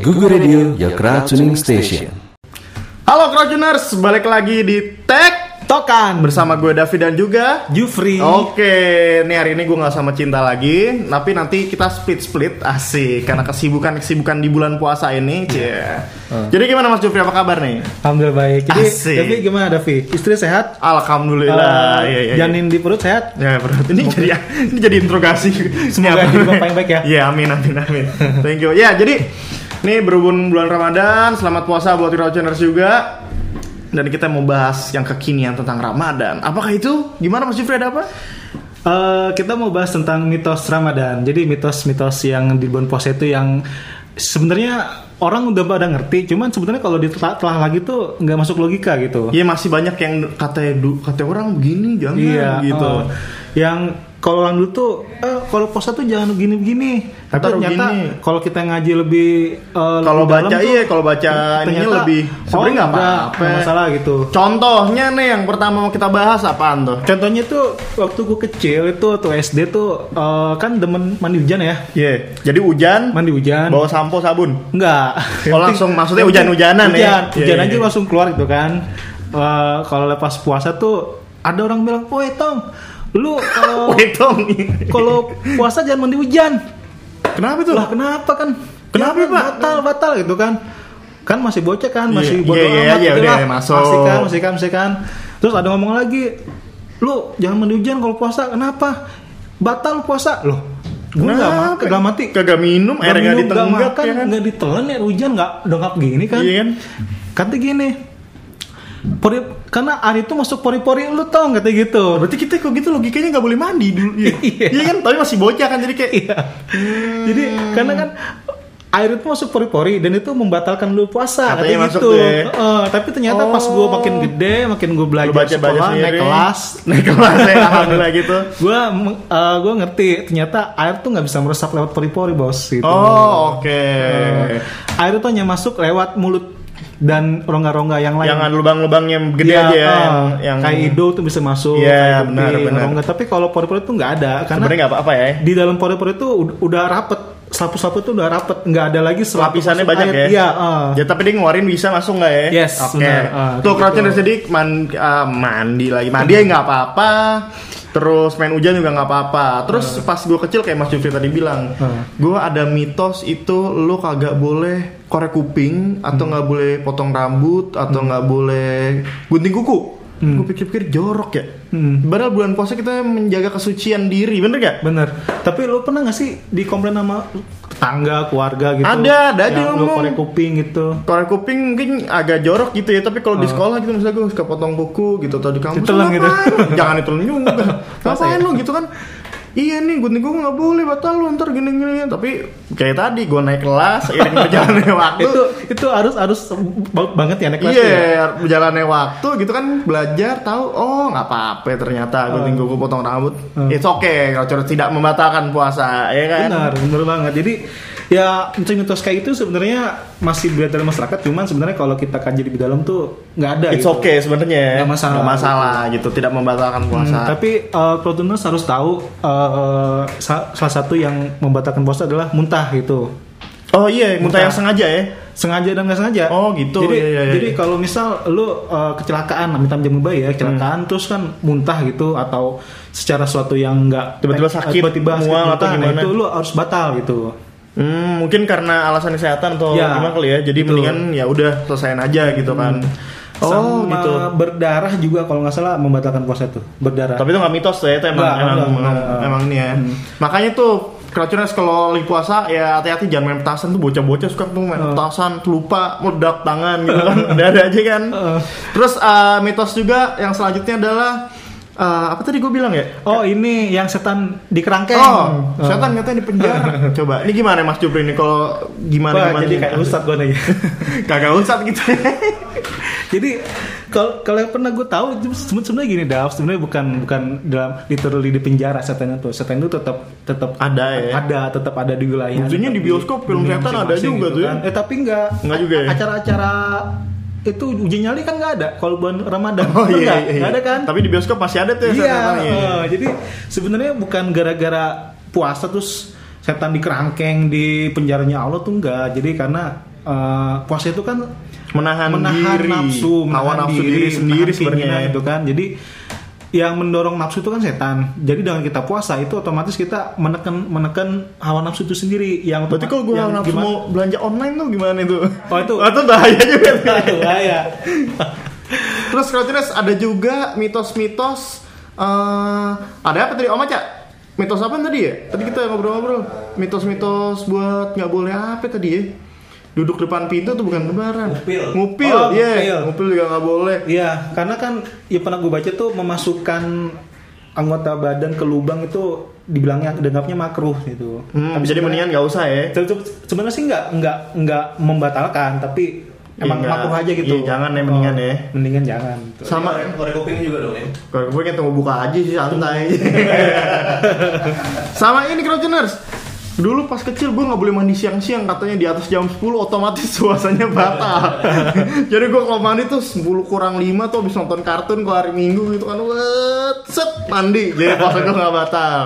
Google Radio, your crowd tuning station. Halo Crowdtuners, balik lagi di Tech Tokan bersama gue David dan juga Jufri. Oke, nih hari ini gue nggak sama Cinta lagi, tapi nanti kita split split asik karena kesibukan kesibukan di bulan puasa ini. Cie. Jadi gimana Mas Jufri apa kabar nih? Alhamdulillah baik. Jadi Asik. tapi gimana Davi? Istri sehat? Alhamdulillah. Iya, iya, iya. Janin di perut sehat? Ya berat ini jadi ini jadi interogasi. Semoga bapak yang baik ya. Iya amin amin amin. Thank you. Ya jadi nih berhubung bulan Ramadan, selamat puasa buat Crowdtuners juga. Dan kita mau bahas yang kekinian tentang Ramadan. Apakah itu? Gimana Mas Jufri ada apa? Eh, kita mau bahas tentang mitos Ramadan. Jadi mitos-mitos yang di bulan puasa itu yang sebenarnya orang udah pada ngerti, cuman sebenarnya kalau ditelah lagi tuh nggak masuk logika gitu. Iya masih banyak yang kata kata orang begini jangan Iya, gitu. oh. yang kalau orang dulu tuh, eh, kalau puasa tuh jangan begini-begini. Tapi Taruh ternyata kalau kita ngaji lebih eh, Kalau baca tuh, iya, kalau baca ternyata, lebih oh, sebenarnya nggak enggak, apa-apa. masalah gitu. Contohnya nih yang pertama mau kita bahas apaan tuh? Contohnya tuh waktu gue kecil itu waktu SD tuh eh, kan demen mandi hujan ya, Iya. Jadi hujan, mandi hujan. bawa sampo sabun. Enggak. Oh, langsung maksudnya hujan-hujanan ya? Hujan, Iya, hujan iya, aja iya. langsung keluar gitu kan. Eh, kalau lepas puasa tuh ada orang bilang, "Woi, Tong, lu kalau kalau puasa jangan mandi hujan." Kenapa tuh? Lah kenapa kan? Kenapa, Jangan, Pak? Batal, batal gitu kan. Kan masih bocah kan, Iya, masih iya, bodoh iya, amat iya, gitu udah, lah. masuk. Masih kan, masih kan, masih kan. Terus ada ngomong lagi, "Lu jangan mandi hujan kalau puasa." Kenapa? Batal puasa. Loh, gue nggak makan, nggak mati. Kagak minum, minum, nggak nggak ditenggak makan, ya kan? nggak ditelan ya hujan nggak dongkap gini kan? Iya kan? Kata gini, karena air itu masuk pori-pori lu tau kata gitu. Berarti kita kok gitu logikanya nggak boleh mandi dulu. Iya. Iya. Iya kan? Tapi masih bocah kan jadi kayak Iya. Jadi karena kan air itu masuk pori-pori dan itu membatalkan lu puasa Katanya katanya gitu. ya. Eh, tapi ternyata pas Oh. gue makin gede, makin gue belajar lu baca baca sekolah, naik kelas, Naik kelas ya alhamdulillah gitu. gue gue ngerti ternyata air tuh nggak bisa meresap lewat pori-pori bos gitu. Oh, oke. Eh, air itu hanya masuk lewat mulut dan rongga-rongga yang lain. Yang lubang-lubang yang gede Iya, aja ya, eh, yang, yang kayak hidung tuh bisa masuk. Iya, benar, benar. rongga. Tapi kalau pori-pori itu nggak ada karena sebenarnya nggak apa-apa ya. di dalam pori-pori itu ud- udah rapet selapu-selapu itu udah rapet nggak ada lagi Lapisannya banyak air. ya. iya eh. Ya tapi dia ngeluarin bisa masuk nggak ya? Yes, Oke. benar. Ah, Tuh gitu. crouching dari sedikit man, ah, mandi lagi. Mandi ya nggak apa-apa. Terus main hujan juga nggak apa-apa. Terus pas gue kecil kayak Mas Jufri tadi bilang, Ah. gue ada mitos itu lu kagak boleh korek kuping atau nggak boleh potong rambut atau nggak boleh gunting kuku. Gue pikir-pikir jorok ya. Hmm. Padahal bulan puasa kita menjaga kesucian diri, bener gak? bener tapi lu pernah nggak sih dikomplain sama tetangga keluarga gitu Ada, ada aja ngomong. korek kuping gitu Korek kuping mungkin agak jorok gitu ya, tapi kalau di sekolah gitu misalnya gue suka potong kuku gitu atau di kampus Ditelan gitu. Jangan ditelan juga. Ngapain ya? lo gitu kan? Iya nih gunting kuku nggak boleh batal lu ntar gini gini tapi kayak tadi gue naik kelas seiring berjalannya waktu itu itu harus harus ba- banget ya naik kelas Iya, ya? berjalannya waktu gitu kan belajar tahu oh nggak apa-apa ternyata gunting kuku potong rambut. Hmm. It's okay kalau tidak membatalkan puasa, ya kan? Benar, benar banget. Jadi ya mitos kayak itu sebenarnya masih beredar di masyarakat, cuman sebenarnya kalau kita kaji lebih dalam tuh nggak ada. It's gitu. okay sebenarnya. Nggak masalah. Nggak masalah gitu, tidak membatalkan puasa. Hmm, tapi uh, Protuners harus tahu uh, sa- salah satu yang membatalkan puasa adalah muntah gitu. Oh iya, muntah Muntah. yang sengaja ya. Sengaja dan nggak sengaja. Oh, gitu. Jadi, Iya, iya, iya. jadi kalau misal lu uh, kecelakaan, minta jamu bayi ya, kecelakaan terus kan muntah gitu atau secara suatu yang nggak Tiba-tiba eh, sakit, tiba-tiba sakit mual atau nah gimana? itu lu harus batal gitu. Hmm, mungkin karena alasan kesehatan atau Ya, gimana kali ya. Jadi gitu. mendingan ya udah selesaiin aja gitu kan. Oh, Sama gitu. berdarah juga kalau nggak salah membatalkan puasa tuh berdarah. Tapi itu nggak mitos ya, itu emang Nggak, emang, emang, nggak. emang ini ya. Hmm. Makanya tuh Crowdtuners kalau lagi puasa ya hati-hati jangan main petasan tuh bocah-bocah suka tuh main petasan lupa meledak tangan gitu kan ada-ada aja kan. Oh. Terus eh, mitos juga yang selanjutnya adalah eh, apa tadi gue bilang ya? Oh ini yang setan di kerangkeng. Oh, setan katanya di penjara. Coba, ini gimana Mas Jupri ini kalau gimana Wah, gimana? jadi kayak ustad gue nih. Kagak usah gitu. jadi kalau kalau yang pernah gue tahu sebenarnya gini Dav, sebenarnya bukan bukan dalam literally di penjara setan itu. Setan itu tetap tetap Ada ya? Ada, tetap ada di wilayah. Buktinya tetap di bioskop film setan ada juga tuh ya. Eh tapi enggak. Enggak juga ya? Acara-acara itu uji nyali kan nggak ada kalau bulan Ramadan. Oh iya, iya, iya. Nggak ada kan? Tapi di bioskop masih ada tuh ya Iya, iya. jadi sebenarnya bukan gara-gara puasa terus setan di kerangkeng di penjaranya Allah tuh enggak. Jadi karena eh, puasa itu kan Menahan menahan diri, nafsu, menahan nafsu diri sendiri menahan keinginan sebenarnya. itu kan. Jadi yang mendorong nafsu itu kan setan. Jadi dengan kita puasa itu otomatis kita menekan menekan hawa nafsu itu sendiri. Yang Berarti kalau gue yang nafsu gimana- mau belanja online tuh gimana itu? Oh, itu- itu bahaya juga. bahaya. Terus kalau terus ada juga mitos-mitos eh ada apa tadi Om Aca? Mitos apa tadi ya? Tadi kita ngobrol-ngobrol. Mitos-mitos buat nggak boleh apa tadi ya? Duduk depan pintu tuh bukan lebaran. Ngupil. Ngupil, Oh, iya. ngupil. Ngupil juga nggak boleh. Iya, karena kan ya pernah gue baca tuh memasukkan anggota badan ke lubang itu dibilangnya dianggapnya makruh gitu. Hmm, jadi sebenarnya- mendingan nggak usah ya. Se- se- sebenarnya sih nggak nggak nggak membatalkan, tapi emang Iya, makruh aja gitu. iya, jangan ya, mendingan ya. Mendingan jangan. gitu. Sama korek kuping juga dong ya. Gue kan tunggu buka aja sih santai. Sama ini Crouchers. Dulu pas kecil gue nggak boleh mandi siang-siang katanya di atas jam 10 otomatis puasanya batal. Jadi gue kalau mandi tuh 10 kurang 5 tuh habis nonton kartun kalau hari Minggu gitu kan. Wet, set mandi. Jadi puasa gue nggak batal.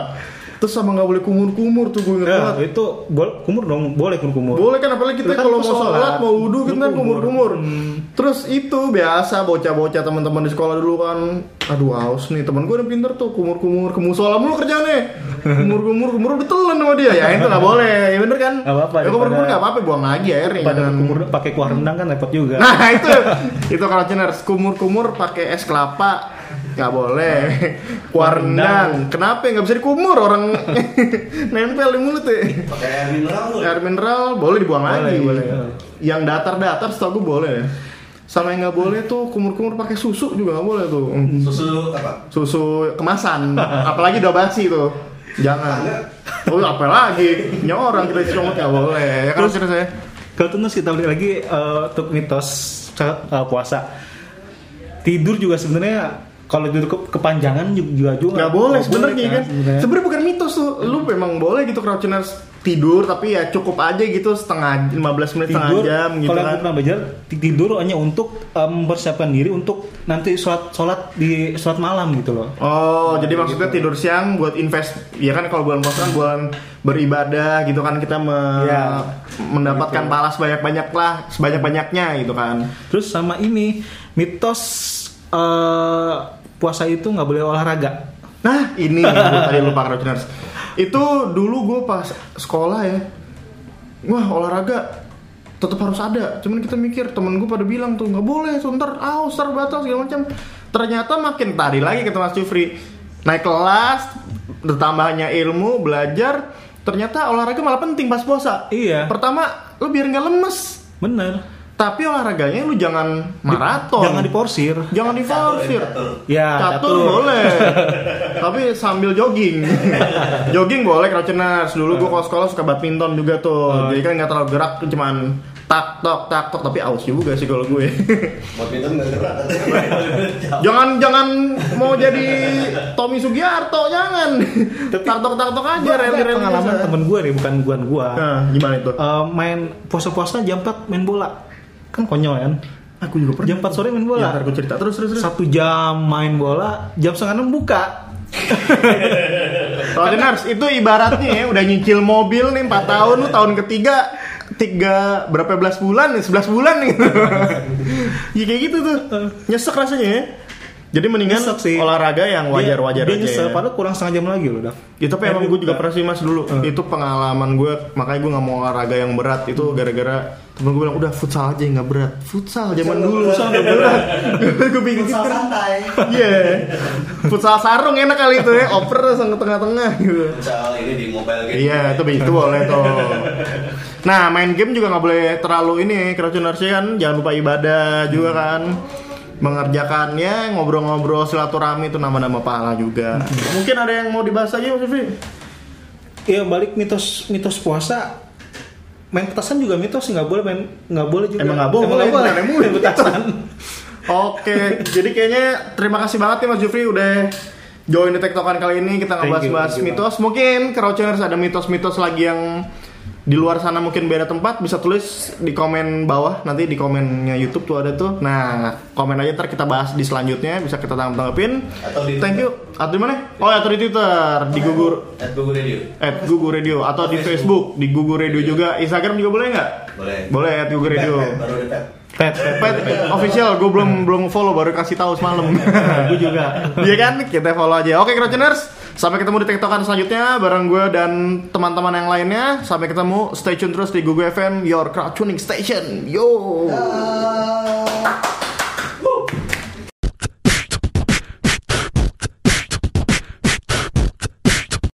Terus sama nggak boleh kumur-kumur tuh gue inget Ya, banget. itu bol- kumur dong, boleh kumur kumur. Boleh kan apalagi kita Kan kalau mau sholat, mau wudhu kita kan Kumur. kumur-kumur. Terus itu biasa bocah-bocah teman-teman di sekolah dulu kan, aduh haus nih teman gue udah pinter tuh kumur-kumur ke musola mulu kerjaannya. Kumur-kumur kumur udah telan sama dia. Ya itu nggak boleh, ya bener kan? Nggak apa-apa, Ya kumur-kumur nggak apa-apa, buang lagi airnya. Pada jangan- kumur pakai kuah rendang kan repot juga. Nah itu itu kalau ceners kumur-kumur pakai es kelapa nggak boleh. Kuah rendang kenapa nggak bisa dikumur orang. Nempel di mulut ya. Pakai air mineral tuh. air mineral. Boleh dibuang Boleh, lagi. boleh. yang datar-datar setahu gue boleh ya. Sama yang nggak boleh tuh kumur-kumur pakai susu juga nggak boleh tuh. Susu apa? susu kemasan. Apalagi udah basi tuh. Jangan. Oh apalagi ini orang kita comot nggak boleh. Ya kan Terus- saya? Kalau terus kita balik lagi eh, untuk mitos eh, puasa. Tidur juga sebenarnya kalau tidur ke- kepanjangan juga juga nggak boleh sebenarnya kan sebenarnya. sebenarnya bukan mitos tuh lu memang boleh gitu crouchers tidur tapi ya cukup aja gitu setengah 15 menit setengah tidur jam gitu kalau kan aku pernah belajar ti- tidur hanya untuk mempersiapkan diri untuk nanti sholat sholat di sholat malam gitu loh Oh, jadi maksudnya tidur siang buat invest, ya kan kalau bulan puasa kan bulan beribadah gitu kan kita me- Iya. mendapatkan pahala sebanyak banyak lah, sebanyak banyaknya gitu kan. terus sama ini mitos eh, puasa itu nggak boleh olahraga Nah, ini gue tadi lupa Crouchers. Itu dulu gue pas sekolah ya, wah olahraga tetap harus ada. Cuman kita mikir temen gue pada bilang tuh nggak boleh, so, ntar aus, ntar batal segala macam. Ternyata makin tadi lagi kata Mas Jufri naik kelas, bertambahnya ilmu, belajar. Ternyata olahraga malah penting pas puasa. Iya. Pertama, lu biar nggak lemes. bener Tapi olahraganya lu jangan maraton. jangan diporsir Jangan diforsir. Catur. ya Catur boleh. Tapi sambil jogging. jogging boleh Crouchers. Dulu gua kalau sekolah suka badminton juga tuh. Jadi kan nggak terlalu gerak cuman tak tok tak tok tapi aus juga sih kalau gue. Badminton nggak gerak. jangan jangan mau jadi Tommy Sugiarto jangan. tak tok tak tok aja Gua ada rally-rally pengalaman biasa. temen gue nih bukan bukan gue Nah, gimana itu? Eh, main puasa-puasa jam 4 main bola kan konyol kan? Aku juga pernah. jam 4 sore main Ya, bola ntar gue cerita. Terus terus terus. satu jam main bola jam setengah enam buka. Crouchers itu ibaratnya ya udah nyicil mobil nih 4 tahun lu tahun ketiga tiga berapa belas bulan nih? 11 bulan nih ya kayak gitu tuh. Nyesek rasanya ya jadi mendingan sih. olahraga yang wajar-wajar dia, aja dia nyesel ya. padahal kurang setengah jam lagi loh dah itu tapi emang gue juga pernah sih mas dulu. Itu pengalaman gue makanya gue nggak mau olahraga yang berat. Itu gara-gara temen gue bilang udah futsal aja yang nggak berat. Futsal zaman dulu. futsal nggak berat. Gue bingung gitu. Futsal santai. iya. Futsal sarung enak kali itu ya. Oper sang tengah-tengah gitu. Misal ini di mobile game. Iya, itu itu boleh tuh. Nah, main game juga nggak boleh terlalu ini, Crouchers kan jangan lupa ibadah juga kan. Mengerjakannya, ngobrol-ngobrol silaturahmi itu nama-nama pahala juga. Mungkin ada yang mau dibahas lagi Mas Fitri? Iya balik mitos mitos puasa. Main petasan juga mitos nggak boleh main nggak boleh juga. Emang nggak boleh, nggak boleh. emang main petasan. Oke, jadi kayaknya terima kasih banget nih Mas Jufri udah join di tektokan kali ini. Kita ngebahas-bahas mitos. Mungkin Crouchers ada mitos-mitos lagi yang di luar sana mungkin beda tempat bisa tulis di komen bawah nanti di komennya YouTube tuh ada tuh. Nah, komen aja ntar kita bahas di selanjutnya bisa kita tanggap tanggapin. Atau di Thank you. Atau di mana? Oh, atau di Twitter, di Gugur At Google Radio. at Gugu Radio atau di Facebook di Gugu Radio juga. Instagram juga boleh nggak? Boleh. Boleh at Gugu Radio. Pet, pet, baru pet. Pet, pet. Official, gue belum belum follow baru kasih tahu semalam. Gue juga. Iya kan? Kita follow aja. Oke, Crowdtuners. Sampai ketemu di TikTokan selanjutnya bareng gue dan teman-teman yang lainnya. Sampai ketemu. Stay tune terus di Google FM, your crowd tuning station. Yo. Ah.